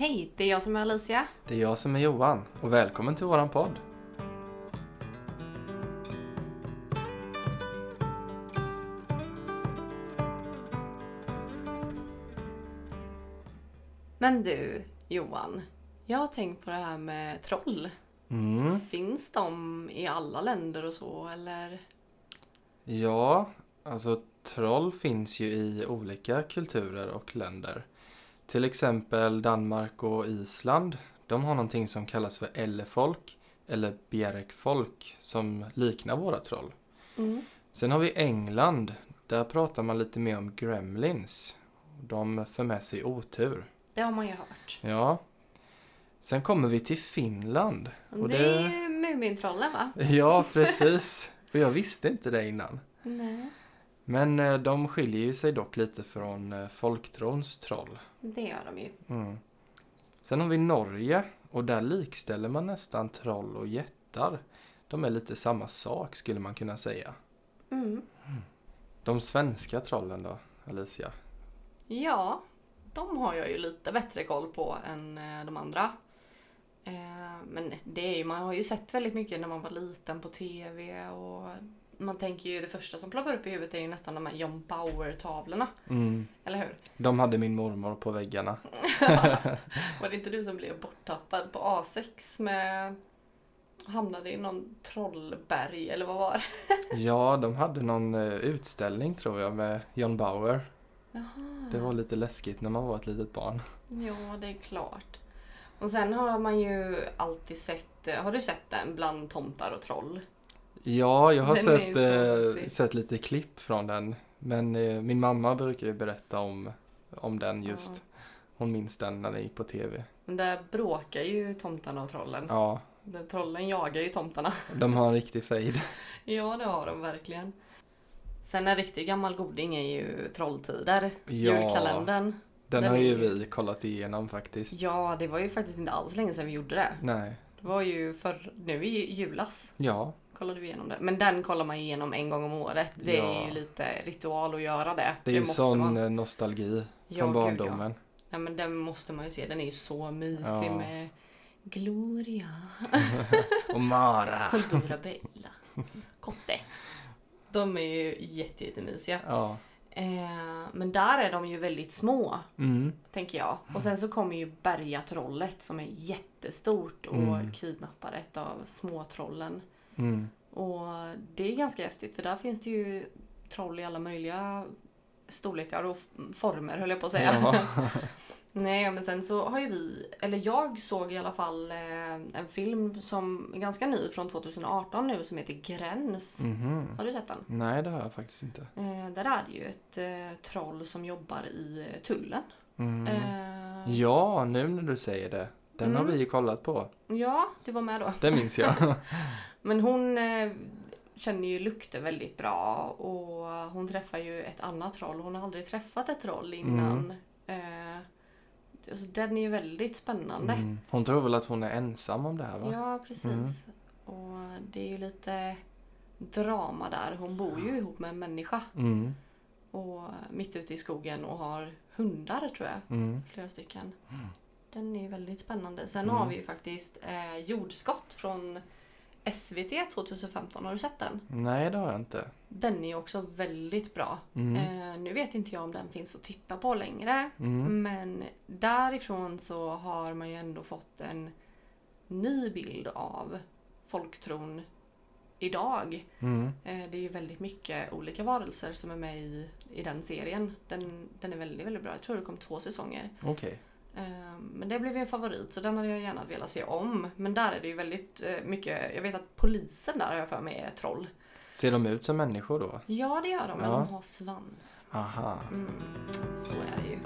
Hej, det är jag som är Alicia. Det är jag som är Johan och välkommen till våran podd. Men du, Johan. Jag har tänkt på det här med troll. Mm. Finns de i alla länder och så, eller? Ja, alltså troll finns ju i olika kulturer och länder. Till exempel Danmark och Island. De har någonting som kallas för ellefolk eller bjärkfolk som liknar våra troll. Mm. Sen har vi England. Där pratar man lite mer om gremlins. De för med sig otur. Det har man ju hört. Ja. Sen kommer vi till Finland. Och det det- är ju Mumintrollen, va? Ja, precis. Och jag visste inte det innan. Nej, Men eh, de skiljer ju sig dock lite från eh, folktrons troll. det gör de ju. Mm. Sen har vi Norge och där likställer man nästan troll och jättar. De är lite samma sak skulle man kunna säga. Mm. De svenska trollen då, Alicia? Ja, de har jag ju lite bättre koll på än eh, de andra. Men det är ju, man har ju sett väldigt mycket när man var liten på TV och man tänker ju det första som ploppar upp i huvudet är ju nästan de här John Bauer-tavlorna. Mm. Eller hur? De hade min mormor på väggarna. Var det inte du som blev borttappad på A6 med hamnade i någon trollberg eller vad var det? Ja, de hade någon eh, utställning tror jag med John Bauer. Jaha. Det var lite läskigt när man var ett litet barn. Ja, det är klart. Och sen har man ju alltid sett, har du sett den bland tomtar och troll? Ja, jag har Den sett, eh, sett lite klipp från den. Men eh, min mamma brukar ju berätta om, om den just. Ja. Hon minns den när den gick på tv. Men där bråkar ju tomtarna och trollen. Ja, Där Trollen jagar ju tomtarna. de har en riktig fejd. Ja, det har de verkligen. Sen en riktigt gammal goding är ju Trolltider. Ja. Julkalendern. Den, Den har ju- vi kollat igenom faktiskt. Ja, det var ju faktiskt inte alls länge sedan vi gjorde det. Nej. Det var ju för nu i julas Ja, kollade vi igenom det. Men den kollar man igenom en gång om året. Det Ja. är ju lite ritual att göra det. det är ju sån man. eh, nostalgi Ja, från gud, barndomen. Ja, men den måste man ju se. Den är ju så mysig med Gloria Och Mara. och Dora Bella. Kotte. De är ju jätte, jättemysiga. Ja. Eh, men där är de ju väldigt små, Mm. tänker jag. Och sen så kommer ju Bergatrollet som är jättestort och Mm. kidnappar ett av småtrollen. Mm. Och det är ganska häftigt för där finns det ju troll i alla möjliga storlekar och former höll jag på att säga. Ja. Nej men sen så har ju vi, eller jag såg i alla fall eh, en film som är ganska ny från 2018 nu som heter Gräns. Mhm. Har du sett den? Nej, det har jag faktiskt inte. Eh, där är det ju ett eh, troll som jobbar i tullen. Mm. Eh, Ja, nu när du säger det. Den har Mm. vi ju kollat på. ja, du var med då. Det minns jag. Men hon eh, känner ju lukter väldigt bra och hon träffar ju ett annat troll. Hon har aldrig träffat ett troll innan. Eh, alltså, den är ju väldigt spännande. Mm. Hon tror väl att hon är ensam om det här va? Ja, precis. Och det är ju lite drama där. Hon bor ju ihop med en människa Mm. och mitt ute i skogen och har hundar tror jag. Mm. Flera stycken. Den är ju väldigt spännande. Sen Mm. har vi ju faktiskt eh, Jordskott från SVT 2015. Har du sett den? Nej, det har jag inte. Den är också väldigt bra. Mm. Eh, nu vet inte jag om den finns att titta på längre. Mm. Men därifrån så har man ju ändå fått en ny bild av folktron idag. Mm. Eh, det är ju väldigt mycket olika varelser som är med i, i den serien. Den, den är väldigt, väldigt bra. Jag tror det kom två säsonger. Okej. Eh, Men det blev ju en favorit så den hade jag gärna velat se om. Men där är det ju väldigt eh, mycket, jag vet att polisen där har jag för mig är troll. Ser de ut som människor då? Ja det gör de, men Ja. de har svans. Aha. Mm, så är det ju.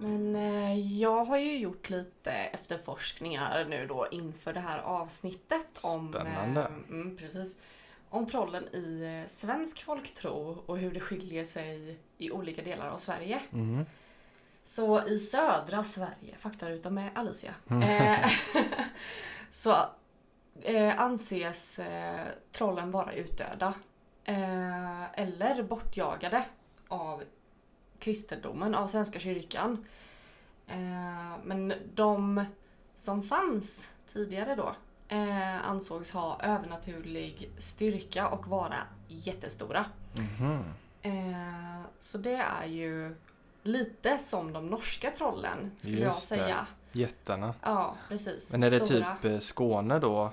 Men eh, jag har ju gjort lite efterforskningar nu då inför det här avsnittet. Om, Spännande. eh, mm, precis. Om trollen i eh, svensk folktro och hur det skiljer sig i olika delar av Sverige. Mm. Så i södra Sverige, faktaruta med Alicia, Mm. eh, så eh, anses eh, trollen vara utdöda. eh, eller bortjagade av kristendomen, av Svenska kyrkan. Men de som fanns tidigare då eh, ansågs ha övernaturlig styrka och vara jättestora. Mhm. Eh, så det är ju lite som de norska trollen skulle jag Just det. säga. Jättarna. Ja, precis. Men är det Stora. typ eh, Skåne då?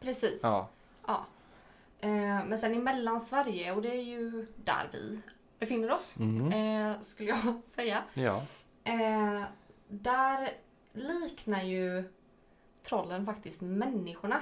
Precis. Ja. Ja. Eh, men sen i Mellansverige, och det är ju där vi befinner oss, Mm. eh, skulle jag säga. Ja. Eh, där liknar ju trollen faktiskt människorna.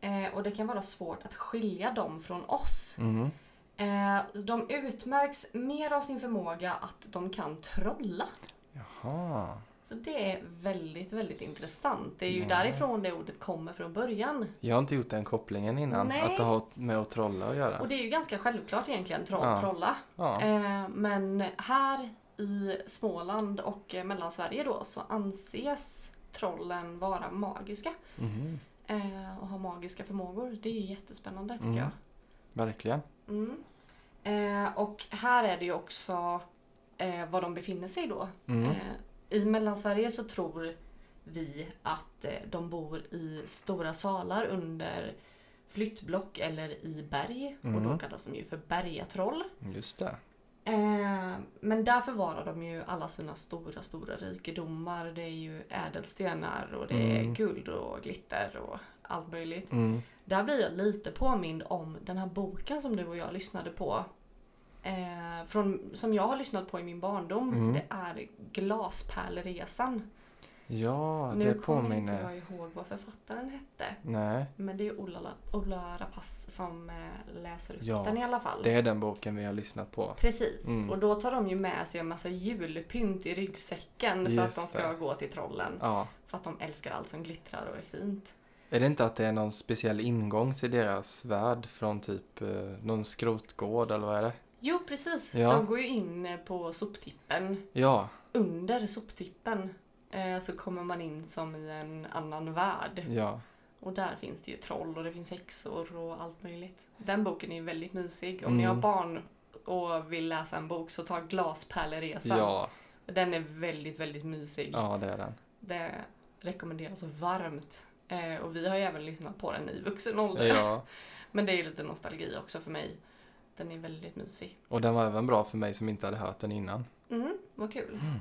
Eh, och det kan vara svårt att skilja dem från oss. Mm. Eh, de utmärks mer av sin förmåga att de kan trolla. Jaha. Så det är väldigt, väldigt intressant. Det är ju Ja. därifrån det ordet kommer från början. Jag har inte gjort den kopplingen innan. Nej. Att det har med att trolla att göra. Och det är ju ganska självklart egentligen, troll, Ja. trolla. Ja. Eh, men här i Småland och Mellansverige då så anses trollen vara magiska. Mhm. Eh, och ha magiska förmågor. Det är ju jättespännande tycker Mm. jag. Verkligen. Mm. Eh, och här är det ju också eh, var de befinner sig då. Mm. Eh, I Mellansverige så tror vi att eh, de bor i stora salar under flyttblock eller i berg. Och då Mm. kallas de ju för bergatroll. Just det. Eh, men där förvarar de ju alla sina stora, stora rikedomar. Det är ju ädelstenar och det är Mm. guld och glitter och allt möjligt. Mm. Där blir jag lite påmind om den här boken som du och jag lyssnade på. Eh, från, som jag har lyssnat på i min barndom. Mm. Det är Glaspärleresan. Ja, nu det kommer inte påminner. jag ihåg vad författaren hette. Nej, Men det är Ola, Ola Rapace som eh, läser upp Ja, den i alla fall. det är den boken vi har lyssnat på. Precis. Mm. Och då tar de ju med sig en massa julpynt i ryggsäcken för att Just de ska det. gå till trollen. Ja. För att de älskar allt som glittrar och är fint. Är det inte att det är någon speciell ingång till deras värld från typ eh, någon skrotgård eller vad är det? Jo, precis. Ja. De går ju in på soptippen. Ja, Under soptippen så kommer man in som i en annan värld. ja. Och där finns det ju troll och det finns häxor och allt möjligt. Den boken är ju väldigt mysig. Om ni Mm. har barn och vill läsa en bok så ta Glaspärleresan. Ja, Den är väldigt, väldigt mysig. ja det är den. Det rekommenderas varmt. Eh, och vi har ju även lyssnat på den i vuxen ålder. Ja, Men det är lite nostalgi också för mig. Den är väldigt mysig. och den var även bra för mig som inte hade hört den innan. Mm, vad kul. Mm.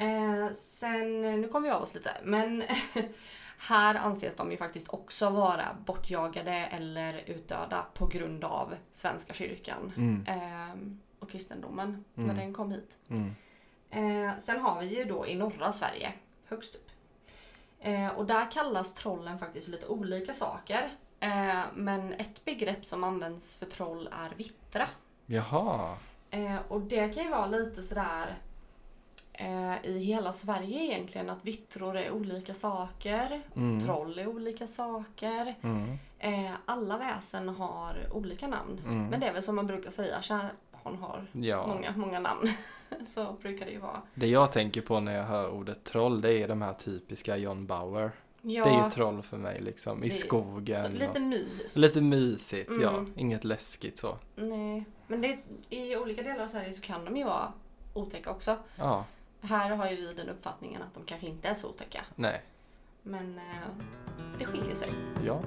Eh, sen, nu kom vi av oss lite, men här anses de ju faktiskt också vara bortjagade eller utdöda på grund av Svenska kyrkan Mm. eh, och kristendomen när Mm. den kom hit. Mm. Eh, sen har vi ju då i norra Sverige, högst upp. Eh, och där kallas trollen faktiskt för lite olika saker. Eh, men ett begrepp som används för troll är vittra. Jaha. Eh, och det kan ju vara lite sådär eh, i hela Sverige egentligen att vittror är olika saker. Mm. Troll är olika saker. Mm. Eh, alla väsen har olika namn. Mm. Men det är väl som man brukar säga, kära barn har Ja. många, många namn. Så brukar det ju vara. Det jag tänker på när jag hör ordet troll, det är de här typiska John Bauer. Ja, Det är ju troll för mig liksom, i skogen. så och- lite mys. Lite mysigt, ja. Mm. Inget läskigt så. Nej, men det, i olika delar av Sverige så kan de ju vara otäcka också. Ja, Här har ju vi den uppfattningen att de kanske inte är så otäcka. nej, Men eh, det skiljer sig. ja.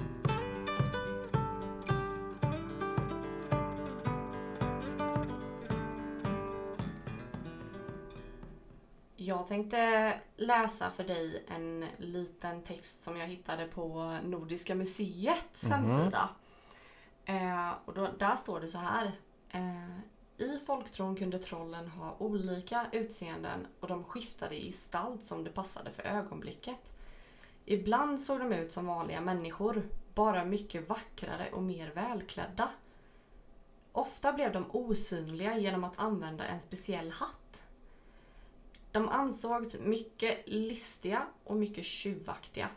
Jag tänkte läsa för dig en liten text som jag hittade på Nordiska museets Mhm. hemsida. Eh, och då, där står det så här. Eh, i folktron kunde trollen ha olika utseenden och de skiftade i gestalt som det passade för ögonblicket. Ibland såg de ut som vanliga människor, bara mycket vackrare och mer välklädda. Ofta blev de osynliga genom att använda en speciell hatt. De ansågs mycket listiga och mycket tjuvaktiga.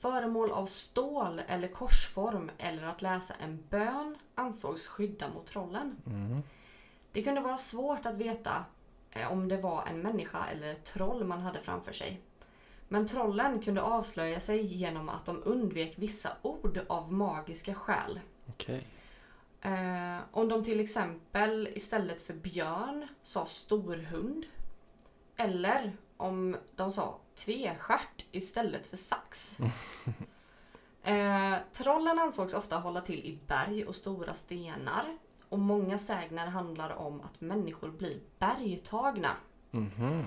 Föremål av stål eller korsform eller att läsa en bön ansågs skydda mot trollen. Mm. Det kunde vara svårt att veta eh, om det var en människa eller ett troll man hade framför sig. Men trollen kunde avslöja sig genom att de undvek vissa ord av magiska skäl. Okej. Eh, om de till exempel istället för björn sa storhund. Eller om de sa tvestjärt istället för sax. eh, trollen ansågs ofta hålla till i berg och stora stenar. Och många sägner handlar om att människor blir bergtagna. Mhm.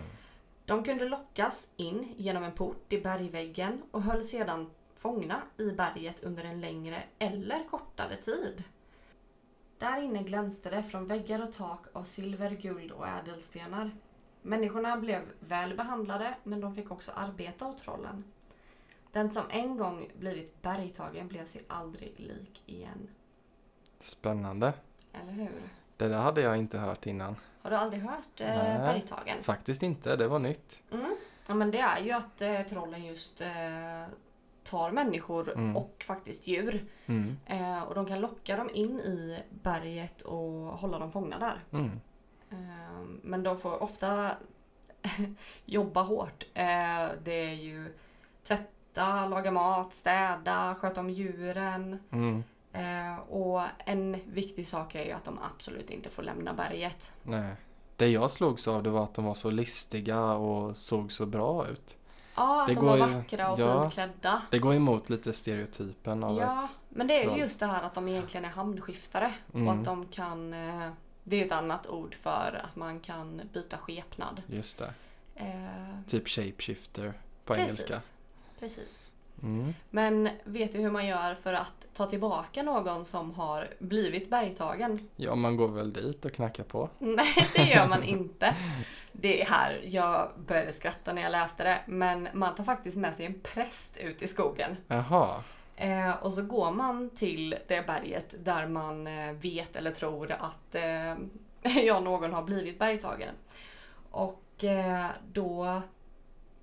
De kunde lockas in genom en port i bergväggen och höll sedan fångna i berget under en längre eller kortare tid. Där inne glänste det från väggar och tak av silver, guld och ädelstenar. Människorna blev väl behandlade men de fick också arbeta åt trollen. Den som en gång blivit bergtagen blev sig aldrig lik igen. Spännande. Eller hur? Det där hade jag inte hört innan. Har du aldrig hört eh, Nej. bergtagen? Faktiskt inte, det var nytt. Mm. Ja men det är ju att eh, trollen just eh, tar människor Mm. och faktiskt djur. Mm. Eh, och de kan locka dem in i berget och hålla dem fångna där. Mm. Eh, men de får ofta jobba hårt. Eh, det är ju tvätta, laga mat, städa, sköta om djuren. Mm. Eh, och en viktig sak är ju att de absolut inte får lämna berget. Nej. Det jag slogs av det var att de var så listiga och såg så bra ut. Ja, att Det de var vackra och ja. fint klädda. Det går emot lite stereotypen av Ja, ett... men det är ju just det här att de egentligen är hamnskiftare. Mm. Och att de kan... Det är ett annat ord för att man kan byta skepnad. Just det. Eh, Typ shapeshifter på engelska. precis. Precis. Mm. Men vet du hur man gör för att ta tillbaka någon som har blivit bergtagen? Ja, man går väl dit och knackar på. Nej, det gör man inte. Det är här jag började skratta när jag läste det. Men man tar faktiskt med sig en präst ut i skogen. Jaha. Eh, och så går man till det berget där man eh, vet eller tror att eh, ja, någon har blivit bergtagen. Och eh, då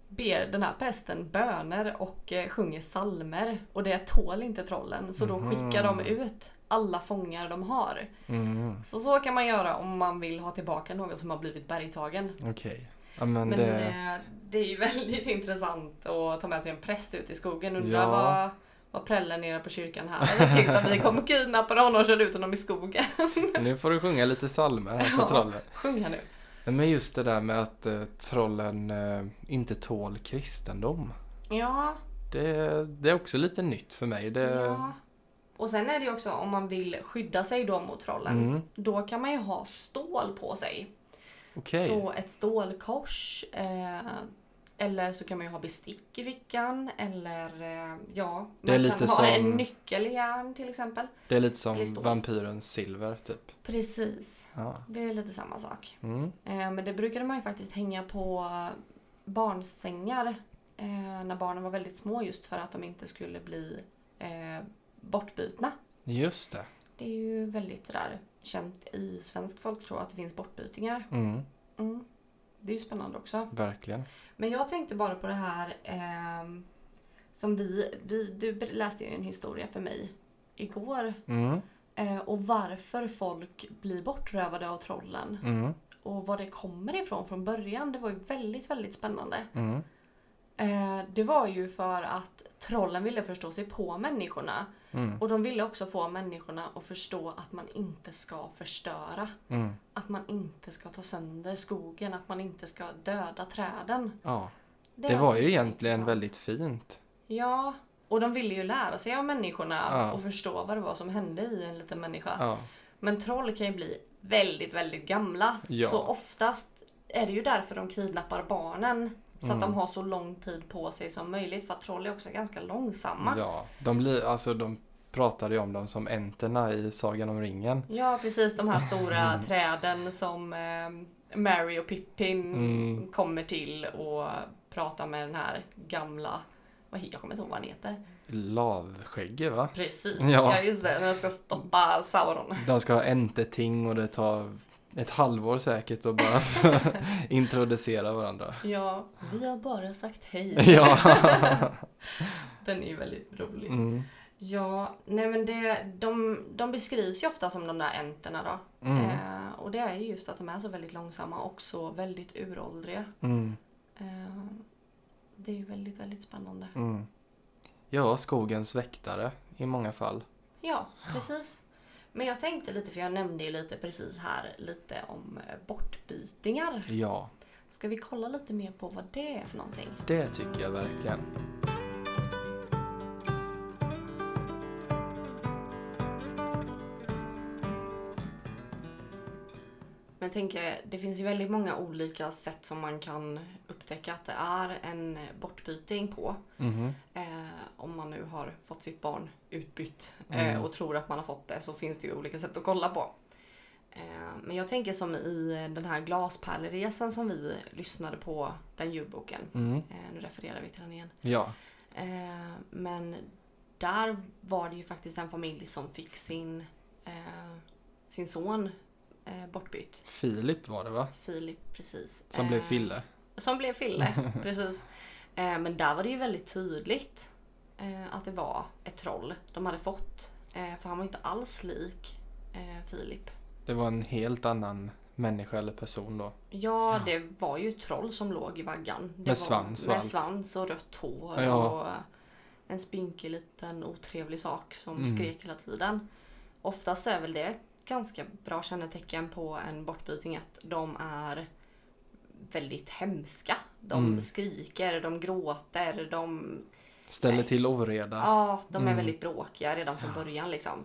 ber den här prästen böner och eh, sjunger salmer Och det tål inte trollen. Så då Mhm. skickar de ut alla fångar de har. Mm. Så så kan man göra om man vill ha tillbaka någon som har blivit bergtagen. Men, Men det... eh, det är ju väldigt intressant att ta med sig en präst ut i skogen. Undrar Ja. vad, vad prällen nere på kyrkan här hade tyckt om vi kom och kidnappade honom och körde ut honom i skogen. Nu får du sjunga lite salmer här på Ja. trollen. Sjung här nu. Men just det där med att eh, trollen eh, inte tål kristendom. Ja, Det, det är också lite nytt för mig. Det... ja. Och sen är det ju också om man vill skydda sig då mot trollen. Mm. Då kan man ju ha stål på sig. Okej. Så ett stålkors. Eh, eller så kan man ju ha bestick i fickan. Eller eh, ja, man kan ha en nyckel i järn till exempel. Det är lite som vampyrens silver typ. Precis. Ja. Det är lite samma sak. Mm. Eh, men det brukade man ju faktiskt hänga på barnsängar eh, när barnen var väldigt små just för att de inte skulle bli bortbytna. Just det. Det är ju väldigt sådär känt i svensk folktro att det finns bortbytingar. Mm. Mm. Det är ju spännande också. Verkligen. Men jag tänkte bara på det här ehm, som vi, vi... Du läste ju en historia för mig igår. Mm. Eh, och varför folk blir bortrövade av trollen. Mm. Och var det kommer ifrån från början. Det var ju väldigt, väldigt spännande. Mm. Eh, det var ju för att trollen ville förstå sig på människorna. Mm. Och de ville också få människorna att förstå att man inte ska förstöra. Mm. Att man inte ska ta sönder skogen, att man inte ska döda träden. Ja. Det var ju egentligen intressant. väldigt fint. Ja, och de ville ju lära sig av människorna Ja. och förstå vad det var som hände i en liten människa. Ja. Men troll kan ju bli väldigt, väldigt gamla. Ja. Så oftast är det ju därför de kidnappar barnen. Så att Mm. de har så lång tid på sig som möjligt. För att troll är också ganska långsamma. Ja, Ja. De, blir, alltså, de pratade ju om dem som enterna i Sagan om ringen. precis. De här stora träden som eh, Mary och Pippin Mm. kommer till och pratar med den här gamla... Vad, jag kommer inte ihåg vad han heter. Lavskägge va? Precis, Ja. ja, just det. När de ska stoppa Sauron. De ska ha enterting och det tar ett halvår säkert att bara introducera varandra. Ja, vi har bara sagt hej. Ja. Den är ju väldigt rolig. Mm. Ja, nej men det, de, de beskrivs ju ofta som de där enterna då. Mm. Eh, och det är ju just att de är så väldigt långsamma och så väldigt uråldriga. Mm. Eh, det är ju väldigt, väldigt spännande. Mm. Ja, skogens väktare i många fall. Ja, precis. Men jag tänkte lite, för jag nämnde ju lite precis här lite om eh, bortbytingar. Ja, Ska vi kolla lite mer på vad det är för någonting? det tycker jag verkligen. Men tänker, det finns ju väldigt många olika sätt som man kan upptäcka att det är en bortbyting på. Mhm. Eh, om man nu har fått sitt barn utbytt Mm. eh, och tror att man har fått det så finns det ju olika sätt att kolla på. Eh, men jag tänker som i den här glaspärleresan som vi lyssnade på, den ljudboken. Mm. Eh, nu refererar vi till den igen. Ja, Eh, men där var det ju faktiskt en familj som fick sin, eh, sin son eh, bortbytt. Filip var det va? Filip, precis. Som blev Eh, Fille. Som blev Fille, precis. Eh, men där var det ju väldigt tydligt eh, att det var ett troll de hade fått. För han var inte alls lik Filip. Det var en helt annan människa eller person då. Ja, det var ju troll som låg i vaggan. Det Med svans och Med allt. svans och rött hår Ja. och en spinkig liten otrevlig sak som Mm. skrek hela tiden. Oftast är väl det ganska bra kännetecken på en bortbyting att de är väldigt hemska. De Mm. skriker, de gråter, de, Ställer Nej. till oreda. ja, de är Mm. väldigt bråkiga redan från början. Liksom.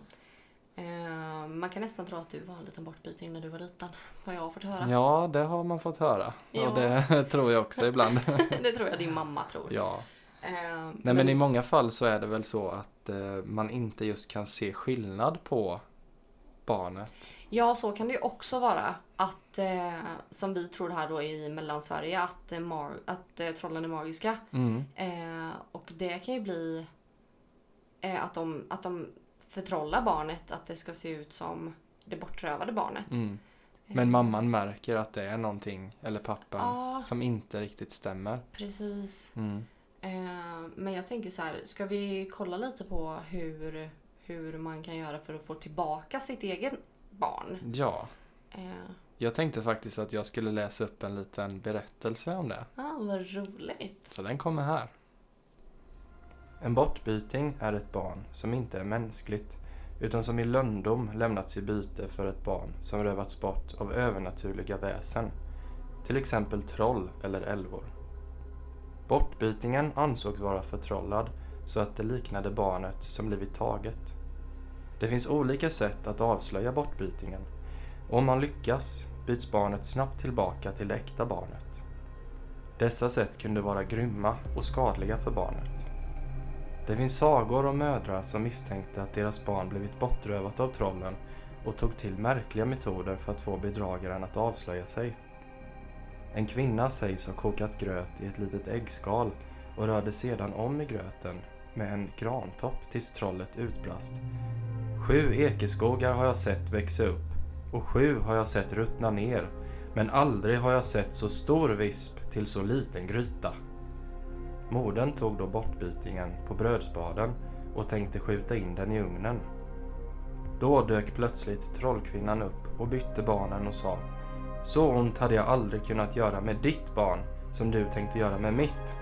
Eh, man kan nästan tro att du var en liten bortbyting när du var liten. Vad jag har fått höra. Ja, det har man fått höra. Ja. Och det tror jag också ibland. det tror jag din mamma tror. ja. Eh, Nej men i många fall så är det väl så att eh, man inte just kan se skillnad på barnet. Ja, så kan det ju också vara. Att, eh, som vi tror här då i Mellansverige, att, eh, mar- att eh, trollen är magiska. Mm. Eh, och det kan ju bli eh, att, de, att de förtrollar barnet, att det ska se ut som det bortrövade barnet. Mm. Eh, Men mamman märker att det är någonting, eller pappan, Ja, som inte riktigt stämmer. precis. Mm. Men jag tänker så här, ska vi kolla lite på hur, hur man kan göra för att få tillbaka sitt eget barn? Ja, Eh, jag tänkte faktiskt att jag skulle läsa upp en liten berättelse om det. ah, vad roligt. Så den kommer här. En bortbyting är ett barn som inte är mänskligt utan som i lönndom lämnats i byte för ett barn som rövats bort av övernaturliga väsen, till exempel troll eller älvor. Bortbytingen ansågs vara förtrollad så att det liknade barnet som blivit taget. Det finns olika sätt att avslöja bortbytingen om man lyckas byts barnet snabbt tillbaka till det äkta barnet. Dessa sätt kunde vara grymma och skadliga för barnet. Det finns sagor om mödrar som misstänkte att deras barn blivit bortrövat av trollen och tog till märkliga metoder för att få bedragaren att avslöja sig. En kvinna sägs ha kokat gröt i ett litet äggskal och rörde sedan om i gröten med en grantopp tills trollet utbrast. Sju ekeskogar har jag sett växa upp och sju har jag sett ruttna ner men aldrig har jag sett så stor visp till så liten gryta. Modern tog då bortbytingen på brödspaden och tänkte skjuta in den i ugnen. Då dök plötsligt trollkvinnan upp och bytte barnen och sa Så ont hade jag aldrig kunnat göra med ditt barn som du tänkte göra med mitt.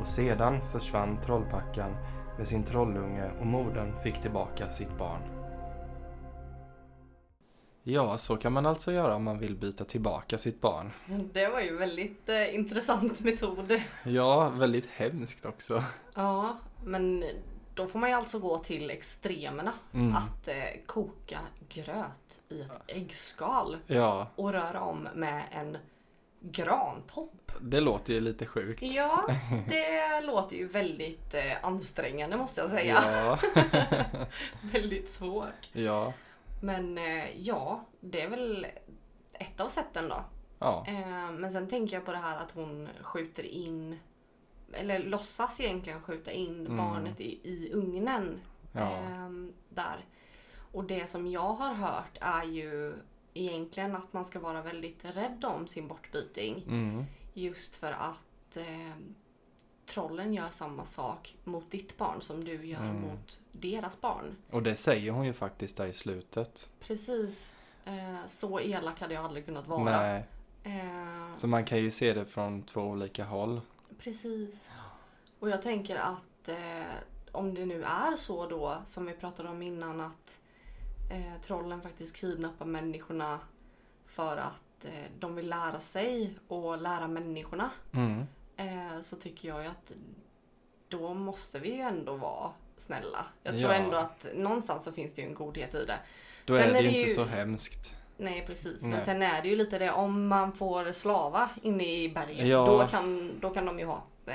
Och sedan försvann trollpackan med sin trollunge och modern fick tillbaka sitt barn. Ja, så kan man alltså göra om man vill byta tillbaka sitt barn. Det var ju väldigt eh, intressant metod. Ja, väldigt hemskt också. Ja, men då får man ju alltså gå till extremerna. Mm. Att eh, koka gröt i ett äggskal Ja, och röra om med en grantopp. det låter ju lite sjukt. Ja, det låter ju väldigt eh, ansträngande måste jag säga. Ja, väldigt svårt. ja, Men eh, ja, det är väl ett av sätten då. ja. Eh, men sen tänker jag på det här att hon skjuter in, eller låtsas egentligen skjuta in Mm. barnet i, i ugnen. ja. ehm, där. Och det som jag har hört är ju egentligen att man ska vara väldigt rädd om sin bortbyting. Mm. Just för att eh, trollen gör samma sak mot ditt barn som du gör Mm. mot deras barn. Och det säger hon ju faktiskt där i slutet. Precis. Eh, så elak hade jag aldrig kunnat vara. Nej, Eh, så man kan ju se det från två olika håll. Precis. Och jag tänker att eh, om det nu är så då som vi pratade om innan att eh, trollen faktiskt kidnappar människorna för att eh, de vill lära sig och lära människorna. Mm. Eh, så tycker jag ju att då måste vi ju ändå vara snälla. Jag tror Ja. ändå att någonstans så finns det ju en godhet i det. Då Sen är det, är ju det inte ju- så hemskt. Nej precis, men Nej. sen är det ju lite det om man får slava inne i berget. Ja. Då, kan, då kan de ju ha.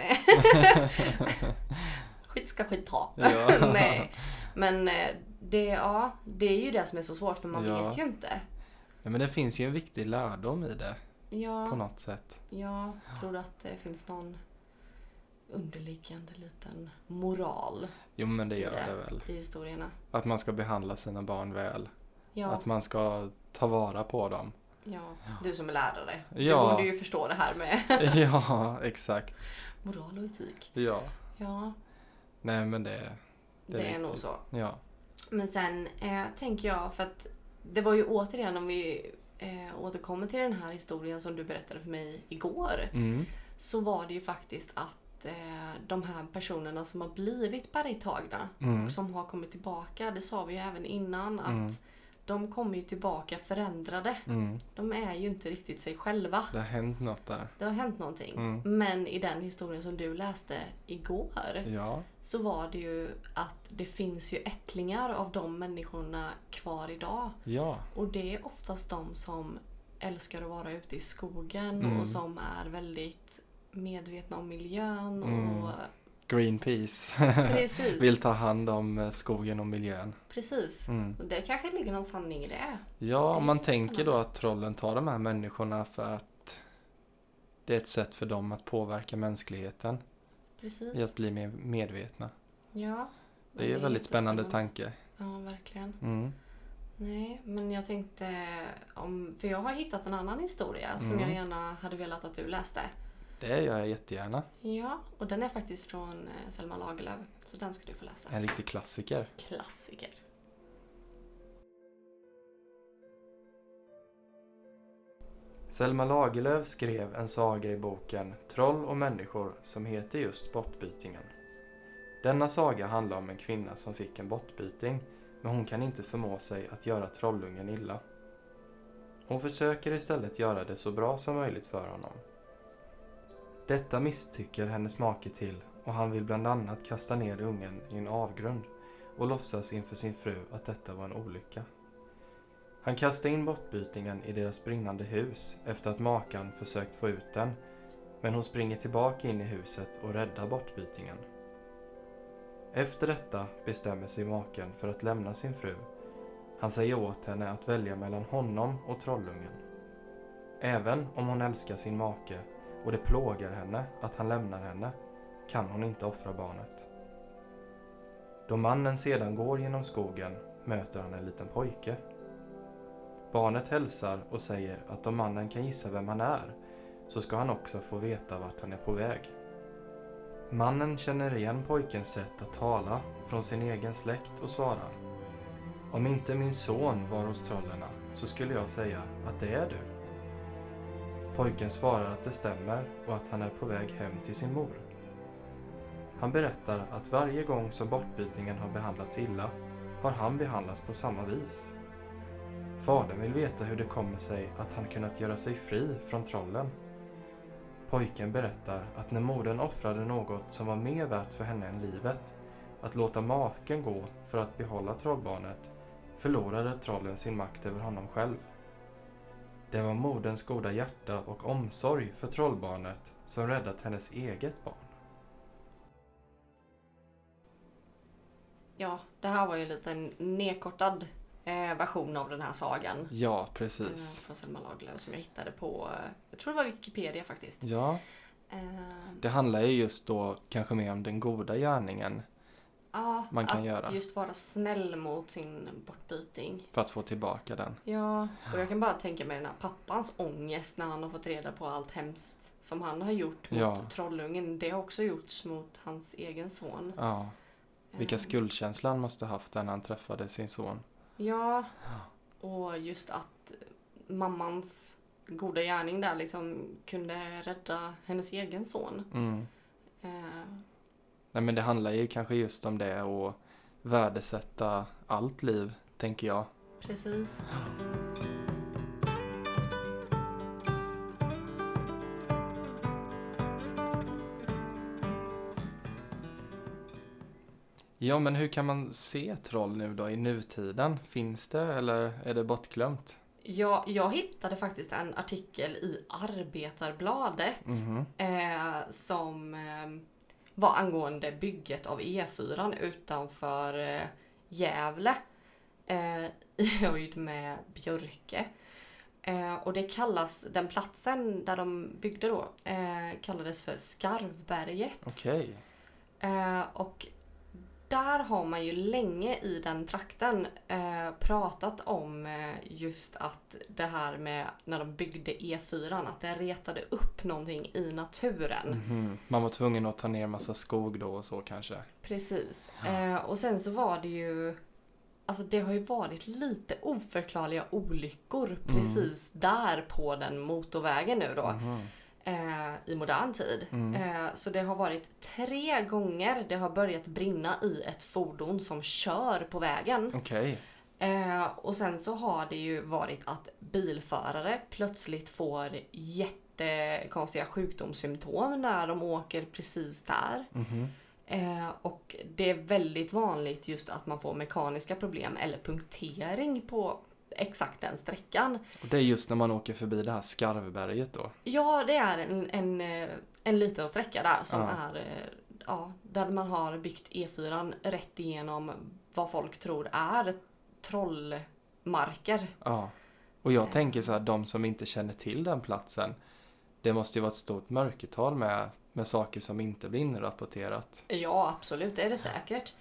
skit ska skit ha. Ja. Nej. Men eh, det, ja, det är ju det som är så svårt för man Ja. vet ju inte. Ja, men det finns ju en viktig lärdom i det på Ja, något sätt. jag tror att det finns någon underliggande liten moral Jo men det gör det väl. i historierna. Att man ska behandla sina barn väl. Ja, Att man ska ta vara på dem. ja, du som är lärare. Ja. Du borde ju förstå det här med ja, exakt. moral och etik. Ja. Ja, Nej men det, det, är, viktigt. nog så. Ja. Men sen eh, tänker jag, för att det var ju återigen om vi eh, återkommer till den här historien som du berättade för mig igår. Mm. Så var det ju faktiskt att eh, de här personerna som har blivit bergtagna Mm. och som har kommit tillbaka, det sa vi ju även innan, att Mm. De kommer ju tillbaka förändrade. Mm. De är ju inte riktigt sig själva. Det har hänt något där. Det har hänt någonting. Mm. Men i den historien som du läste igår Ja. så var det ju att det finns ju ättlingar av de människorna kvar idag. Ja. Och det är oftast de som älskar att vara ute i skogen Mm. och som är väldigt medvetna om miljön. Mm. Och Greenpeace vill ta hand om eh, skogen och miljön. precis. Mm. Det kanske ligger någon sanning i det. Ja, om man spännande. tänker då att trollen tar de här människorna för att det är ett sätt för dem att påverka mänskligheten Precis. i att bli mer medvetna. Ja. Det är ju en väldigt spännande jättespännande. tanke. Ja, verkligen. Mm. Nej, men jag tänkte om... För jag har hittat en annan historia som Mm. jag gärna hade velat att du läste. Det gör jag jättegärna. Ja, och den är faktiskt från eh, Selma Lagerlöf. Så den ska du få läsa. En riktig klassiker. Klassiker. Selma Lagerlöf skrev en saga i boken Troll och människor som heter just Bortbytingen. Denna saga handlar om en kvinna som fick en bortbyting men hon kan inte förmå sig att göra trollungen illa. Hon försöker istället göra det så bra som möjligt för honom. Detta misstycker hennes make till och han vill bland annat kasta ner ungen i en avgrund och låtsas inför sin fru att detta var en olycka. Han kastar in bortbytingen i deras brinnande hus efter att makan försökt få ut den, men hon springer tillbaka in i huset och räddar bortbytingen. Efter detta bestämmer sig maken för att lämna sin fru. Han säger åt henne att välja mellan honom och trollungen. Även om hon älskar sin make och det plågar henne att han lämnar henne kan hon inte offra barnet. Då mannen sedan går genom skogen möter han en liten pojke. Barnet hälsar och säger att om mannen kan gissa vem han är så ska han också få veta vart han är på väg. Mannen känner igen pojkens sätt att tala från sin egen släkt och svarar Om inte min son var hos trollerna så skulle jag säga att det är du. Pojken svarar att det stämmer och att han är på väg hem till sin mor. Han berättar att varje gång som bortbytningen har behandlats illa har han behandlats på samma vis. Fadern vill veta hur det kommer sig att han kunnat göra sig fri från trollen. Pojken berättar att när modern offrade något som var mer värt för henne än livet, att låta maken gå för att behålla trollbarnet, förlorade trollen sin makt över honom själv. Det var moderns goda hjärta och omsorg för trollbarnet som räddat hennes eget barn. Ja, det här var ju en liten nedkortad eh, version av den här sagan. Ja, Eh, precis. från Selma Lagerlöf som jag hittade på, eh, jag tror det var Wikipedia faktiskt. Ja, Eh, det handlar ju just då kanske mer om den goda gärningen ja, man kan att göra. just vara snäll mot sin bortbyting. för att få tillbaka den. Ja, och jag kan bara tänka mig den här pappans ångest när han har fått reda på allt hemskt som han har gjort mot Ja. trollungen. Det har också gjorts mot hans egen son. Ja, vilka Eh, skuldkänslor han måste haft när han träffade sin son. Ja, och just att mammans goda gärning där liksom kunde rädda hennes egen son. Mm. Eh, Nej men det handlar ju kanske just om det och värdesätta allt liv, tänker jag. Precis. Ja, men hur kan man se troll nu då i nutiden? Finns det eller är det bortglömt? Ja, jag hittade faktiskt en artikel i Arbetarbladet Mhm. eh, som eh, var angående bygget av E4 utanför eh, Gävle eh, i höjd med Björke. Eh, och det kallas, den platsen där de byggde då, eh, kallades för Skarvberget. Okej. Eh, och där har man ju länge i den trakten eh, pratat om eh, just att det här med när de byggde E4, att det retade upp någonting i naturen. Mhm. Man var tvungen att ta ner massa skog då och så kanske. Precis. Eh, och sen så var det ju Alltså det har ju varit lite oförklarliga olyckor precis där på den motorvägen nu då. Mhm. Eh, i modern tid. Mm. Eh, så det har varit tre gånger det har börjat brinna i ett fordon som kör på vägen. Okej. Eh, och sen så har det ju varit att bilförare plötsligt får jättekonstiga sjukdomssymptom när de åker precis där. Mhm. Eh, och det är väldigt vanligt just att man får mekaniska problem eller punktering på exakt den sträckan. Och det är just när man åker förbi det här Skarvberget då? Ja, det är en, en, eh, en liten sträcka där som Ja. är eh, ja, där man har byggt E4 rätt igenom vad folk tror är trollmarker. Ja. Och jag tänker så här, de som inte känner till den platsen. Det måste ju vara ett stort mörkertal med, med saker som inte blir inrapporterat. Ja, absolut, det är det säkert.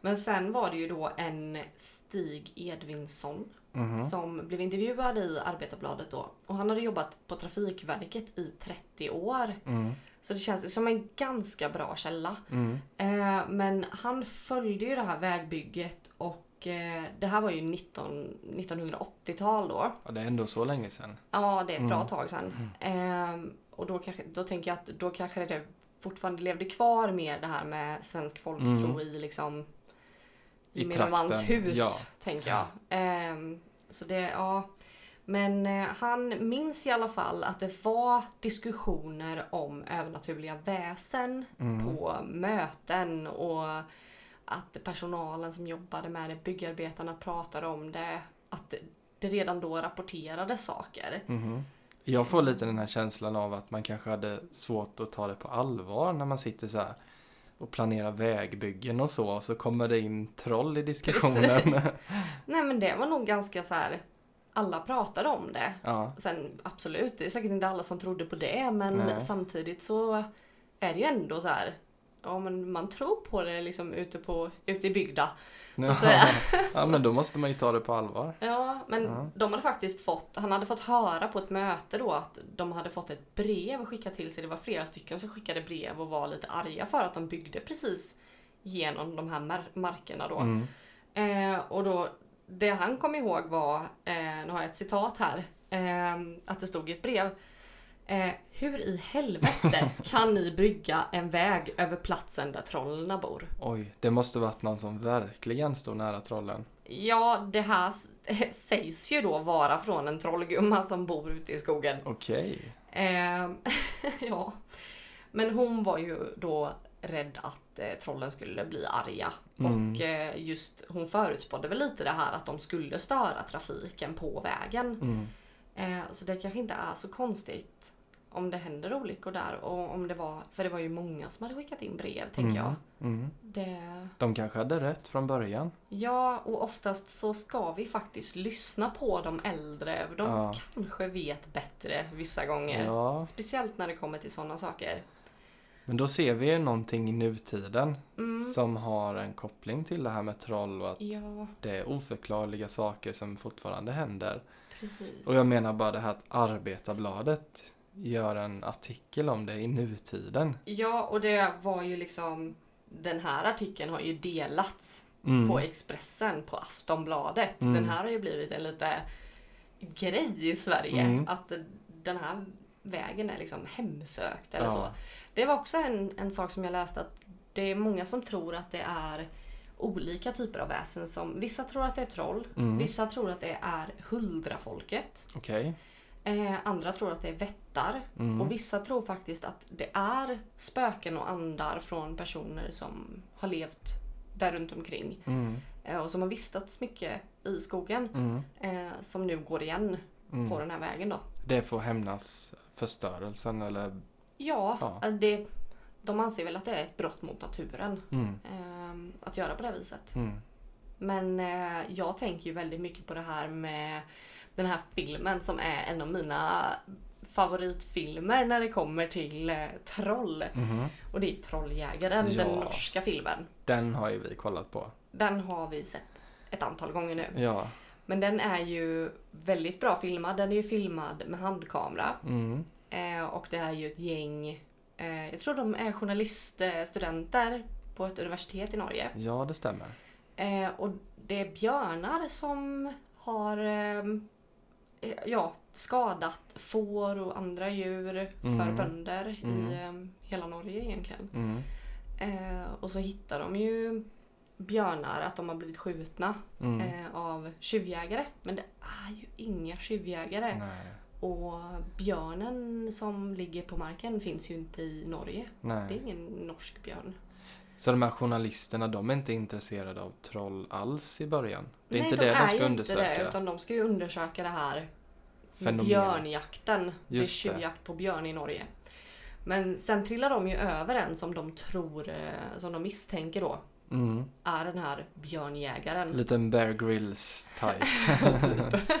Men sen var det ju då en Stig Edvinsson Mhm. som blev intervjuad i Arbetarbladet då. Och han hade jobbat på Trafikverket i 30 år. Mm. Så det känns som en ganska bra källa. Mm. Eh, men han följde ju det här vägbygget och eh, det här var ju 19, 1980-tal då. Ja, det är ändå så länge sedan. Ja, det är ett bra Mm. tag sedan. Eh, och då, kanske, då tänker jag att då kanske det fortfarande levde kvar mer det här med svensk folktro Mm. i liksom i min mans trakten, hus, ja. tänker jag. Ehm, så det, ja. Men eh, han minns i alla fall att det var diskussioner om övernaturliga väsen Mm. på möten och att personalen som jobbade med det, byggarbetarna pratade om det. Att det- redan då rapporterades saker. Mhm. Jag får lite den här känslan av att man kanske hade svårt att ta det på allvar när man sitter så här och planerar vägbyggen och så. Och så kommer det in troll i diskussionen. Precis. Nej men det var nog ganska så här. alla pratade om det. ja. Sen absolut, det är säkert inte alla som trodde på det men Nej. samtidigt så är det ju ändå så här. Ja men man tror på det liksom ute, på, ute i bygda. Ja. Så ja, men då måste man ju ta det på allvar. Ja, men Ja. de hade faktiskt fått, han hade fått höra på ett möte då att de hade fått ett brev skickat till sig. Det var flera stycken som skickade brev och var lite arga för att de byggde precis genom de här mar- markerna då. Mm. Eh, och då, det han kom ihåg var, eh, nu har jag ett citat här, eh, att det stod i ett brev. Eh, hur i helvete kan ni brygga en väg över platsen där trollen bor? Oj, det måste varit någon som verkligen står nära trollen. Ja, det här sägs ju då vara från en trollgumma som bor ute i skogen. Okej. Eh, ja. Men hon var ju då rädd att eh, trollen skulle bli arga. Mm. Och eh, just hon förutspådde väl lite det här att de skulle störa trafiken på vägen. Mm. Eh, så det kanske inte är så konstigt om det händer olyckor där. Och om det var, för det var ju många som hade skickat in brev tänker jag. Mm. Det, De kanske hade rätt från början. ja, och oftast så ska vi faktiskt lyssna på de äldre. för De Ja. kanske vet bättre vissa gånger. Ja, Speciellt när det kommer till sådana saker. men då ser vi ju någonting i nutiden Mm. som har en koppling till det här med troll och att Ja, det är oförklarliga saker som fortfarande händer. precis. Och jag menar bara det här att Arbetarbladet gör en artikel om det i nutiden. Ja, och det var ju liksom... Den här artikeln har ju delats Mm. på Expressen, på Aftonbladet. Mm. Den här har ju blivit en lite grej i Sverige. Mm. Att den här vägen är liksom hemsökt eller Ja. så. Det var också en, en sak som jag läste att det är många som tror att det är olika typer av väsen. Som, vissa tror att det är troll, Mm. vissa tror att det är huldrafolket. Okej. Eh, andra tror att det är vättar. Mm. Och vissa tror faktiskt att det är spöken och andar från personer som har levt där runt omkring. Mm. Eh, och som har vistats mycket i skogen. Mm. Eh, som nu går igen Mm. på den här vägen då. Det får hämnas förstörelsen eller? Ja, Ja. eh, Det, de anser väl att det är ett brott mot naturen. Mm. Eh, att göra på det här viset. Mm. Men eh, jag tänker ju väldigt mycket på det här med den här filmen som är en av mina favoritfilmer när det kommer till eh, troll. Mhm. Och det är Trolljägaren, Ja. den norska filmen. Den har ju vi kollat på. Den har vi sett ett antal gånger nu. Ja. Men den är ju väldigt bra filmad. Den är ju filmad med handkamera. Mm. Eh, och det är ju ett gäng, eh, jag tror de är journaliststudenter på ett universitet i Norge. Ja, det stämmer. Eh, och det är björnar som har eh, ja, skadat får och andra djur för Mm. bönder Mm. i ehm, hela Norge egentligen. Mm. Eh, och så hittar de ju björnar, att de har blivit skjutna Mm. eh, av tjuvjägare. Men det är ju inga tjuvjägare. Nej. Och björnen som ligger på marken finns ju inte i Norge. Det är Nej. ingen norsk björn. Så de här journalisterna, de är inte intresserade av troll alls i början? Det är Nej, inte det de är ska undersöka? Inte det, utan de ska ju undersöka det här Fenomenet. björnjakten. det är Just det. tjuvjakt på björn i Norge. Men sen trillar de ju över en som de tror, eh, som de misstänker då, Mm. är den här björnjägaren. Liten Bear Grylls type. typ.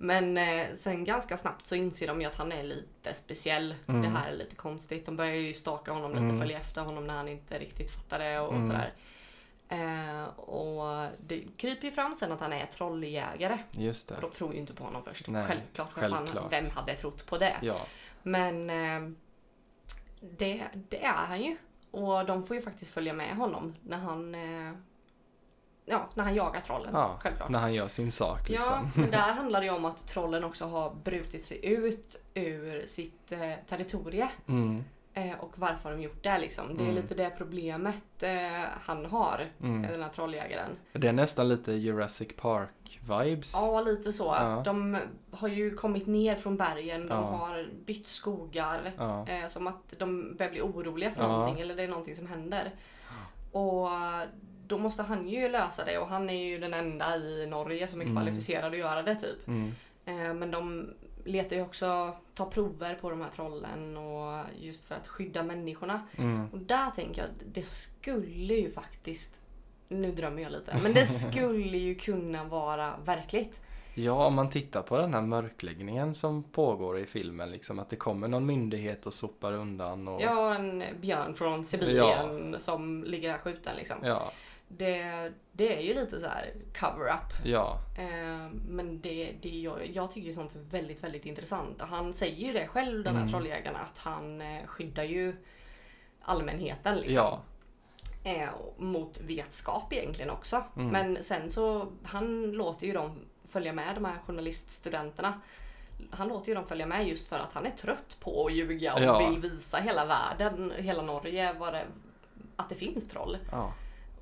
Men eh, sen ganska snabbt så inser de ju att han är lite speciell. Mm. Det här är lite konstigt. De börjar ju staka honom lite, Mm. följa efter honom när han inte riktigt fattar det och, Mm. sådär. Eh, och det kryper ju fram sen att han är trolljägare. Just Och det. de tror ju inte på honom först. Nej, självklart. Självklart. vem hade trott på det? Ja. Men eh, det, det är han ju. Och de får ju faktiskt följa med honom när han, eh, ja, när han jagar trollen. ja. Självklart. När han gör sin sak Ja, liksom. men där handlar det ju om att trollen också har brutit sig ut ur sitt eh, territorie. Mm. Eh, och varför har de gjort det liksom. Det är Mm. lite det problemet eh, han har, Mm. den här trolljägaren. Det är nästan lite Jurassic Park-vibes. Ja, lite så. Ja. De har ju kommit ner från bergen, de Ja. har bytt skogar. Ja. Eh, som att de börjar bli oroliga för Ja. någonting eller det är någonting som händer. Och då måste han ju lösa det och han är ju den enda i Norge som är Mm. kvalificerad att göra det typ. Mm. Eh, men de letar ju också, tar prover på de här trollen och just för att skydda människorna. Mm. Och där tänker jag att det skulle ju faktiskt, nu drömmer jag lite, men det skulle ju kunna vara verkligt. Ja, om man tittar på den här mörkläggningen som pågår i filmen, liksom att det kommer någon myndighet och sopar undan och... Ja, en björn från Sibirien som ligger där skjuten liksom. Ja, Det, det är ju lite så här cover-up. ja, Eh, men det, det jag, jag tycker ju sånt är väldigt, väldigt intressant. Han säger ju det själv, den här Mm. trolljägaren, att han eh, skyddar ju allmänheten liksom. ja. Eh, mot vetskap egentligen också. Mm. Men sen så, han låter ju dem följa med, de här journaliststudenterna. Han låter ju dem följa med just för att han är trött på att ljuga och Ja. vill visa hela världen, hela Norge, det, att det finns troll. ja.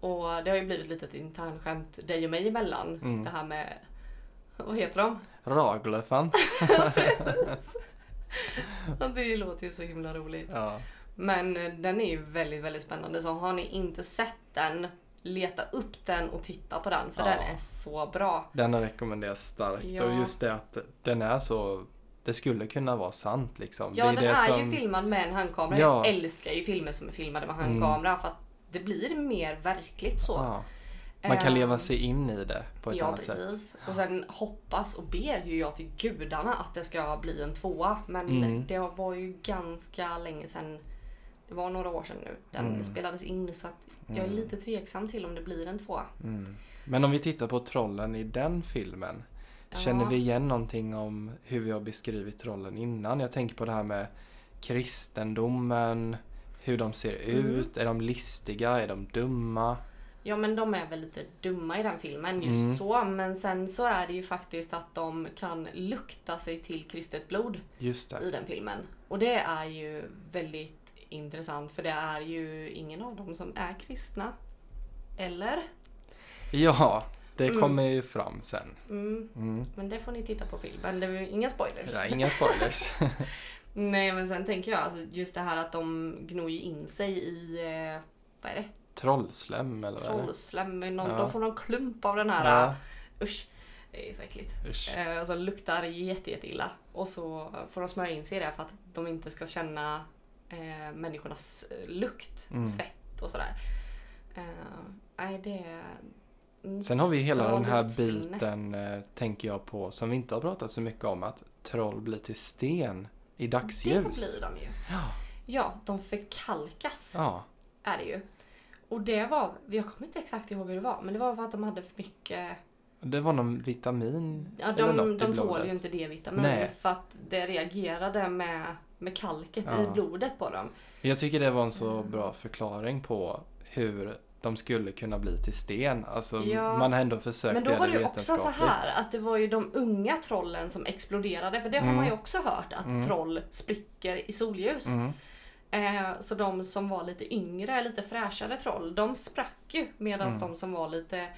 Och det har ju blivit lite ett internskämt dig och mig emellan. Mm. Det här med, vad heter de? Raglöfant. Precis. Det låter ju så himla roligt. Ja. Men eh, den är ju väldigt, väldigt spännande. Så har ni inte sett den, leta upp den och titta på den. För Ja. den är så bra. Den rekommenderas starkt Ja. och just det att den är så... Det skulle kunna vara sant liksom. Ja, det den det är som- ju filmad med en handkamera. Ja. Jag älskar ju filmer som är filmade med Mm. handkamera. För att det blir mer verkligt så. Ja. Man kan Ehm, leva sig in i det på ett ja, annat sätt. precis. Och sen hoppas och ber ju jag till gudarna att det ska bli en tvåa. Men Mm. det var ju ganska länge sedan. Det var några år sedan nu. Den Mm. spelades in så att jag är Mm. lite tveksam till om det blir en tvåa. Mm. Men om vi tittar på trollen i den filmen. Ja. Känner vi igen någonting om hur vi har beskrivit trollen innan? Jag tänker på det här med kristendomen, hur de ser Mm. ut, är de listiga, är de dumma? Ja men de är väl lite dumma i den filmen just Mm. så. Men sen så är det ju faktiskt att de kan lukta sig till kristet blod i den filmen. Och det är ju väldigt intressant för det är ju ingen av dem som är kristna. Eller? Ja, det Mm. kommer ju fram sen. Mm, Mm. men det får ni titta på filmen. Det är ju inga spoilers. Ja, inga spoilers. Nej men sen tänker jag alltså just det här att de gnor ju in sig i, eh, vad är det? Trollslem eller vad är det? Trollslem. Någon, Ja. De får någon klump av den här. Ja, Usch. Det är så äckligt. usch. Eh, alltså luktar jätte, jätte illa. Och så får de smörja in sig i det för att de inte ska känna eh, människornas eh, lukt, Mm. svett och sådär. Eh, nej det är... mm, Sen har vi hela den här luktsinne. biten, eh, tänker jag på, som vi inte har pratat så mycket om, att troll blir till sten i Det dagsljus. blir de ju. Ja. Ja, de förkalkas Ja, är det ju. Och det var, jag kommer inte exakt ihåg hur det var, men det var för att de hade för mycket det var någon vitamin Ja, eller något de, i de tål ju inte D-vitamin Nej. för att det reagerade med, med kalket i Ja. blodet på dem. Jag tycker det var en så Mm. bra förklaring på hur de skulle kunna bli till sten. Alltså Ja. man har ändå försökt Men då var det ju också så här att det var ju de unga trollen som exploderade. För det har Mm. man ju också hört att Mm. troll spricker i solljus. Mm. Eh, så de som var lite yngre, lite fräschare troll, de sprack ju. Medan Mm. de som var lite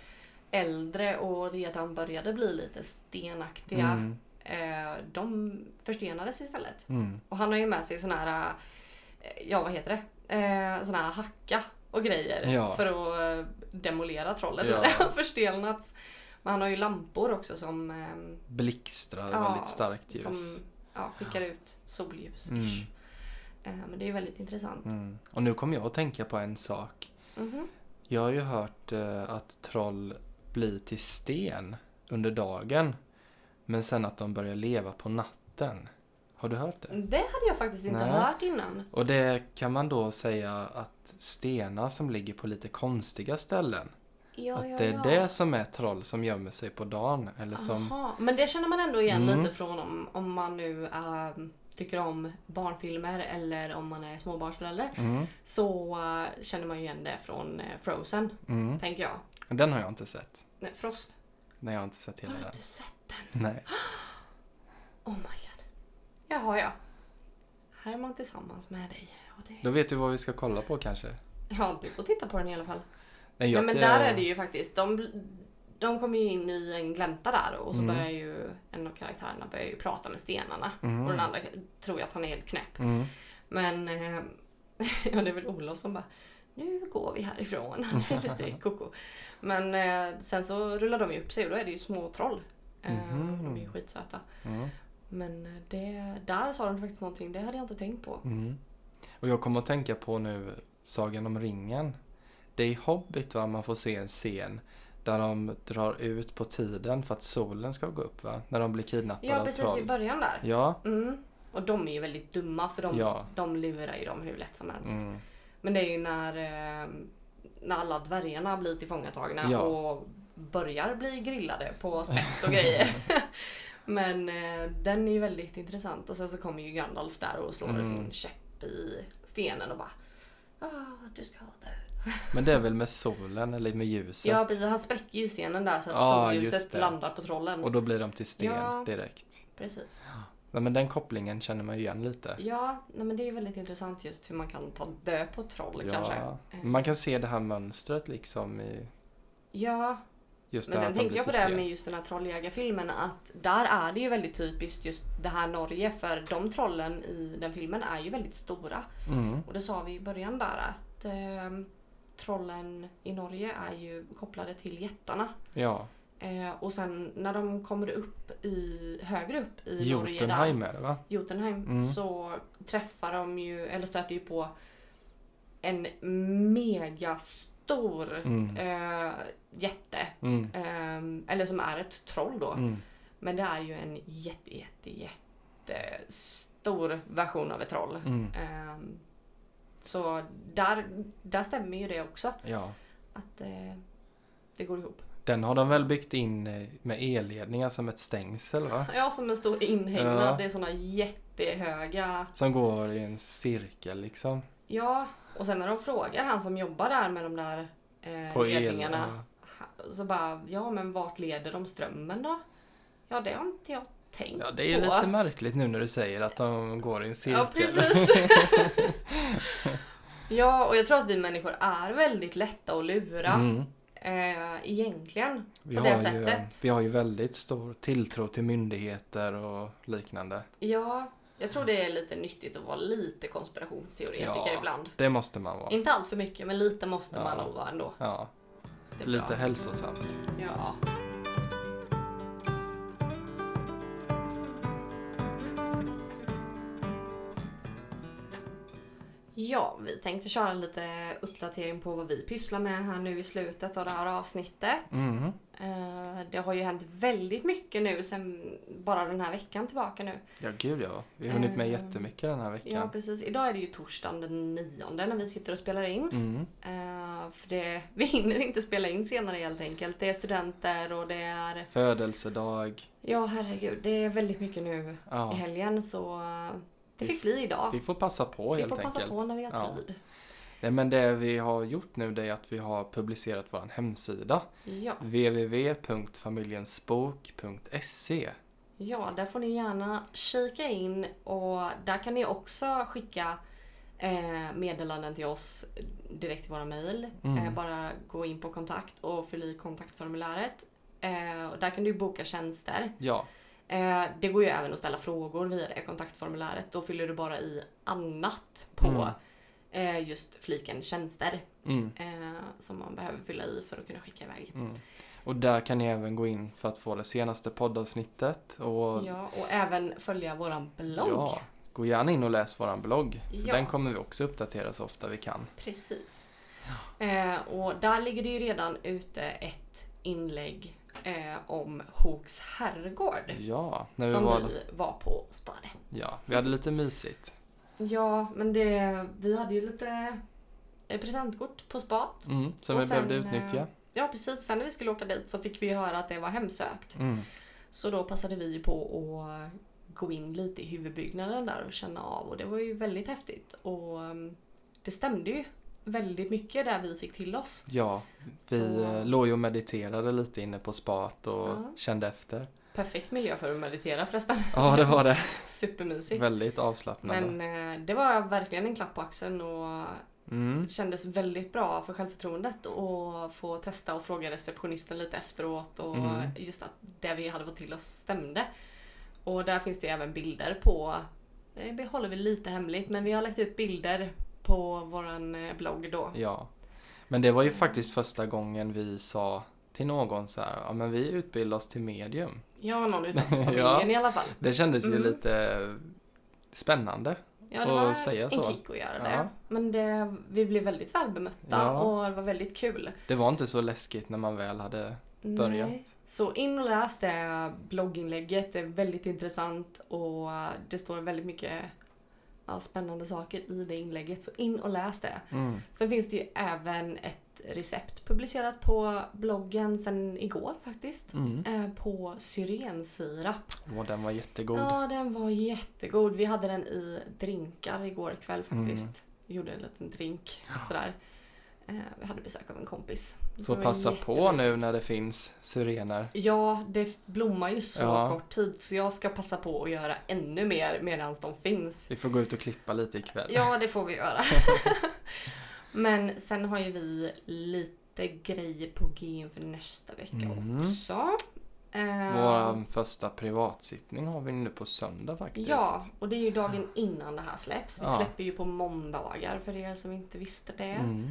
äldre och redan började bli lite stenaktiga, Mm. eh, de förstenades istället. Mm. Och han har ju med sig sån här, eh, ja vad heter det, eh, sån här hacka och grejer Ja. för att eh, demolera trollet Ja. när det har förstelnats. Men han har ju lampor också som, eh, Blixtrar Ja, väldigt starkt ljus. som ja, skickar ut solljus. Mm. Eh, men det är ju väldigt intressant. Mm. Och nu kommer jag att tänka på en sak. Mhm. Jag har ju hört eh, att troll blir till sten under dagen. Men sen att de börjar leva på natten. Har du hört det? Det hade jag faktiskt inte Nej. hört innan. Och det kan man då säga att stenar som ligger på lite konstiga ställen. Ja, att ja, det är ja. det som är troll som gömmer sig på dagen. Eller som... Aha. Men det känner man ändå igen Mm. lite från om, om man nu eh, tycker om barnfilmer eller om man är småbarnsförälder. Mm, Så eh, känner man ju igen det från eh, Frozen, mm. tänker jag. Den har jag inte sett. Nej, Frost. Nej, jag har inte sett hela Har du den. inte sett den? Nej. Oh my god. Jaha, ja. Här är man tillsammans med dig. Ja, det... Då vet du vad vi ska kolla på kanske? ja du får titta på den i alla fall. Nej, Nej, men där är det ju faktiskt. De, de kommer ju in i en glänta där och så Mm. börjar ju en av karaktärerna börjar ju prata med stenarna. Mm. Och den andra tror jag att han är helt knäpp. Mm. Men eh, ja, det är väl Olof som bara Nu går vi härifrån. Lite koko. Men eh, sen så rullar de ju upp sig och då är det ju små troll. Eh, Mhm. De är ju skitsöta. Men eh, det, där sa de faktiskt någonting, det hade jag inte tänkt på. Mm. Och jag kommer att tänka på nu Sagan om ringen. Det är i Hobbit va, man får se en scen där de drar ut på tiden för att solen ska gå upp va? När de blir kidnappade Ja precis i början där. Ja, Mm. Och de är ju väldigt dumma för de, Ja. de lurar ju dem hur lätt som helst. mm. Men det är ju när, eh, när alla dvärgarna blir tillfångatagna Ja. och börjar bli grillade på spett och grejer. Men eh, den är ju väldigt intressant och sen så kommer ju Gandalf där och slår Mm. sin käpp i stenen och bara ah, du ska dö. Men det är väl med solen eller med ljuset? Ja precis, han spräcker ju stenen där så att Ja, just solljuset landar på trollen. Och då blir de till sten Ja. direkt. Precis. Ja, men den kopplingen känner man ju igen lite. Ja, nej, men det är väldigt intressant just hur man kan ta död på troll kanske. Eh, Man kan se det här mönstret liksom i Ja, just Men här sen tänkte jag på det sten. med just den här trolljägarfilmen att där är det ju väldigt typiskt just det här Norge för de trollen i den filmen är ju väldigt stora. Mm. Och det sa vi i början där att eh, trollen i Norge är ju kopplade till jättarna. Ja, Eh, och sen när de kommer upp i, högre upp i Norge där, va? Jotunheim Mm. så träffar de ju, eller stöter ju på en megastor Mm. eh, jätte. Mm. Ehm, eller som är ett troll då. Mm. Men det är ju en jätte, jätte, jätte stor version av ett troll. Ehm, så där, där stämmer ju det också. Ja. Att eh, det går ihop. Den har de väl byggt in eh, med elledningar som ett stängsel va? Ja, som en stor inhägnad. Ja. Det är såna jättehöga... Som går i en cirkel liksom. Ja, och sen när de frågar han som jobbar där med de där eh, På ledningarna. Så bara, ja men vart leder de strömmen då? Ja, det har inte jag tänkt Ja, det är ju på. lite märkligt nu när du säger att de går i en cirkel. Ja, precis. Ja, och jag tror att vi människor är väldigt lätta att lura. Mm. Eh, egentligen. Vi, På har det ju, sättet. vi har ju väldigt stor tilltro till myndigheter och liknande. Ja, jag tror det är lite nyttigt att vara lite konspirationsteoretiker Ja. ibland. Det måste man vara. Inte allt för mycket, men lite måste Ja. man nog vara ändå. Ja, Är lite hälsosamt. Ja. Ja, vi tänkte köra lite uppdatering på vad vi pysslar med här nu i slutet av det här avsnittet. Mm. Eh, Det har ju hänt väldigt mycket nu sen bara den här veckan tillbaka nu. Ja, gud ja. Vi har hunnit med Eh, jättemycket den här Ja, veckan. precis. Idag är det ju torsdagen den nionde när vi sitter och spelar in. Mm. Eh, för det, vi hinner inte spela in senare helt enkelt. Det är studenter och det är... Födelsedag. Ja, herregud. Det är väldigt mycket nu i Ja, helgen så det Vi fick bli idag. vi får passa på Vi helt får passa enkelt. på när vi har Ja. tid. Nej, men det vi har gjort nu det är att vi har publicerat vår hemsida. Ja. www.familjensbok.se ja, där får ni gärna kika in och där kan ni också skicka eh, meddelanden till oss direkt till våra mejl. Mm. Eh, bara gå in på kontakt och fylla i kontaktformuläret. Eh, och där kan du boka tjänster. Ja, Eh, det går ju även att ställa frågor via det kontaktformuläret. Då fyller du bara i annat på Mm. eh, just fliken tjänster mm, eh, som man behöver fylla i för att kunna skicka iväg. mm. Och där kan ni även gå in för att få det senaste poddavsnittet. Och Ja, och även följa våran blogg. ja, gå gärna in och läs våran blogg. Ja. Den kommer vi också uppdatera så ofta vi kan. Precis. Eh, och där ligger det ju redan ute ett inlägg eh, om Hoks herrgård. Ja, när vi som var, vi var på och ja, vi hade lite mysigt. Ja, men det, vi hade ju lite eh, presentkort på spat. Mm, som Och vi sen, behövde utnyttja. Ja, precis. Sen när vi skulle åka dit så fick vi höra att det var hemsökt. Mm. Så då passade vi på att gå in lite i huvudbyggnaden där och känna av och det var ju väldigt häftigt. Och um, det stämde ju väldigt mycket där vi fick till oss. Ja, vi Så- eh, låg ju och mediterade lite inne på spat och Ja. kände efter. Perfekt miljö för att meditera förresten. Ja, det var det. Supermysigt. Väldigt avslappnande. Men eh, det var verkligen en klapp på axeln och Mm. kändes väldigt bra för självförtroendet att få testa och fråga receptionisten lite efteråt och Mm. just att det vi hade fått till oss stämde. Och där finns det även bilder på, eh, det håller vi lite hemligt, men vi har lagt ut bilder på våran eh, blogg då. Ja. Men det var ju faktiskt första gången vi sa till någon så här, ja men vi utbildar oss till medium. Ja, någon utanför Ja. familjen i alla fall. Det kändes ju Mm. lite spännande. Ja, det var säga en så. kick att göra Ja. det. Men det, vi blev väldigt väl bemötta Ja. och det var väldigt kul. Det var inte så läskigt när man väl hade börjat. Nej. Så in och läs det blogginlägget. Det är väldigt intressant och det står väldigt mycket ja, spännande saker i det inlägget. Så in och läs det. Mm. Sen finns det ju även ett recept publicerat på bloggen sen igår faktiskt. Mm. Eh, på syrensirap. Och den var jättegod. Ja, den var jättegod. Vi hade den i drinkar igår kväll Mm. faktiskt. Vi gjorde en liten drink sådär. Eh, vi hade besök av en kompis. Så passa på nu när det finns syrener. Ja, det blommar ju så Ja. kort tid så jag ska passa på att göra ännu mer medan de finns. Vi får gå ut och klippa lite ikväll. Ja, det får vi göra. Men sen har ju vi lite grejer på G inför nästa vecka Mm. också. Eh, Vår första privatsittning har vi nu på söndag faktiskt. Ja, och det är ju dagen innan det här släpps. Vi Ja. släpper ju på måndagar för er som inte visste det. Mm,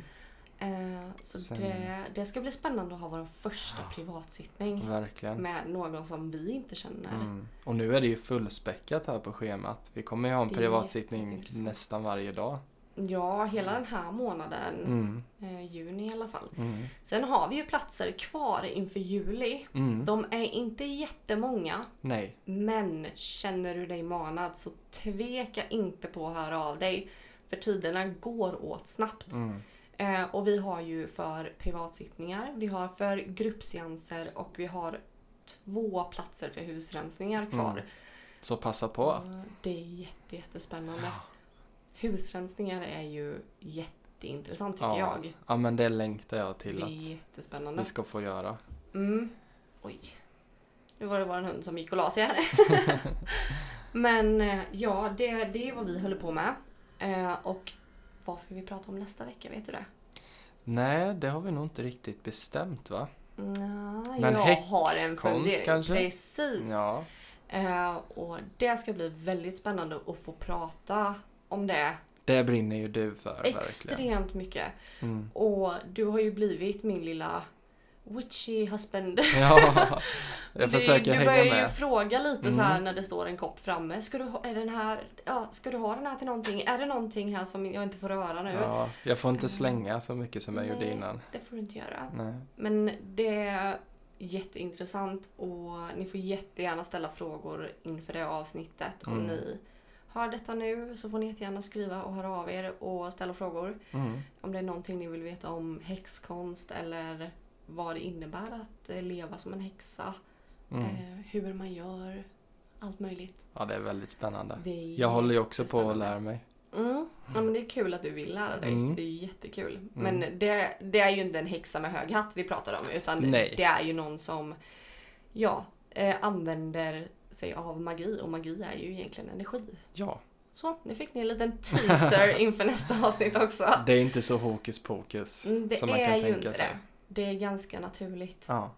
Eh, så Sen- det, det ska bli spännande att ha vår första privatsittning verkligen. med någon som vi inte känner. Mm. Och nu är det ju fullspäckat här på schemat. Vi kommer ju ha en Det privatsittning nästan varje dag. Ja, hela den här månaden. Mm. Eh, juni i alla fall. Mm. Sen har vi ju platser kvar inför juli. Mm. De är inte jättemånga, Nej. men känner du dig manad så tveka inte på att höra av dig. För tiderna går åt snabbt. Mm. Eh, och vi har ju för privatsittningar, vi har för gruppseanser och vi har två platser för husrensningar kvar. Mm. Så passa på. Och Det är jätte, jättespännande. Husrensningar är ju jätteintressant tycker Ja. jag. Ja men det längtar jag Det till är att jättespännande. vi ska få göra. Mm. Oj. Nu var det vår hund som gick och la sig här. Men eh, ja, det, det är vad vi håller på med. Eh, och vad ska vi prata om nästa vecka? Vet du det? Nej, det har vi nog inte riktigt bestämt va? Nej, Men jag har en fundering. kanske? Precis. Ja. Eh, och det ska bli väldigt spännande att få prata om det Det brinner ju du för verkligen. extremt mycket. Mm. Och du har ju blivit min lilla witchy husband. Ja, jag försöker du, du hänga börjar ju med. fråga lite så här Mm. när det står en kopp framme. Ska du, ha, är den här, ja, ska du ha den här till någonting? Är det någonting här som jag inte får röra nu? Ja, jag får inte slänga så mycket som jag gjorde Nej. innan. Det får du inte göra. Nej. Men det är jätteintressant och ni får jättegärna ställa frågor inför det avsnittet. Om Mm. ni hör detta nu så får ni jättegärna skriva och höra av er och ställa frågor. Mm. Om det är någonting ni vill veta om häxkonst eller vad det innebär att eh, leva som en häxa. Mm. Eh, hur man gör. Allt möjligt. Ja, det är väldigt spännande. Är Jag håller ju också på att lära mig. Mm. Ja, men det är kul att du vill lära dig. Mm. Det är jättekul. Men det, det är ju inte en häxa med hög hatt vi pratar om. Utan Nej. det är ju någon som ja, eh, använder sig av magi. Och magi är ju egentligen energi. Ja, Så, nu fick ni en liten teaser inför nästa avsnitt också. det är inte så hokus pokus Mm, som man kan tänka sig. det. Det är ganska naturligt. Ja.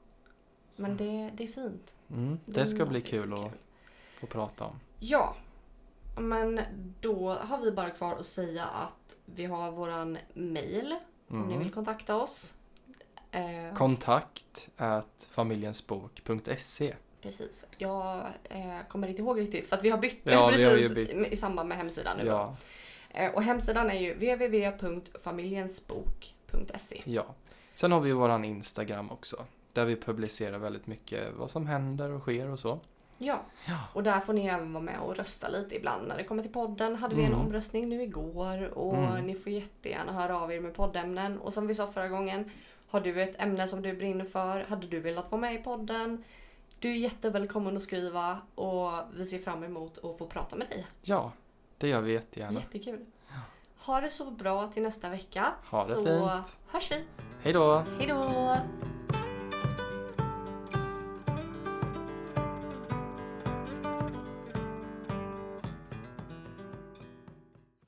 Men det, det är fint. Mm. Det ska bli kul är att få prata om. Ja, men då har vi bara kvar att säga att vi har våran mail om ni Mm. vill kontakta oss. Eh, Kontakt at familjensbok.se precis. Jag eh, kommer inte ihåg riktigt för att vi har bytt Ja, har precis ju bytt. i samband med hemsidan nu. Ja, Eh, och hemsidan är ju www.familjensbok.se. ja. Sen har vi våran Instagram också. Där vi publicerar väldigt mycket vad som händer och sker och så. Ja, Ja. och där får ni även vara med och rösta lite ibland när det kommer till podden. Hade vi en Mm. omröstning nu igår och Mm. ni får jättegärna höra av er med poddämnen. Och som vi sa förra gången, har du ett ämne som du brinner för? Hade du velat vara med i podden? Du är jättevälkommen att skriva och vi ser fram emot att få prata med dig. Ja, det gör vi jättegärna. Jättekul. Ha det så bra till nästa vecka. Ha det så fint. hörs vi. Hej då! Hej då!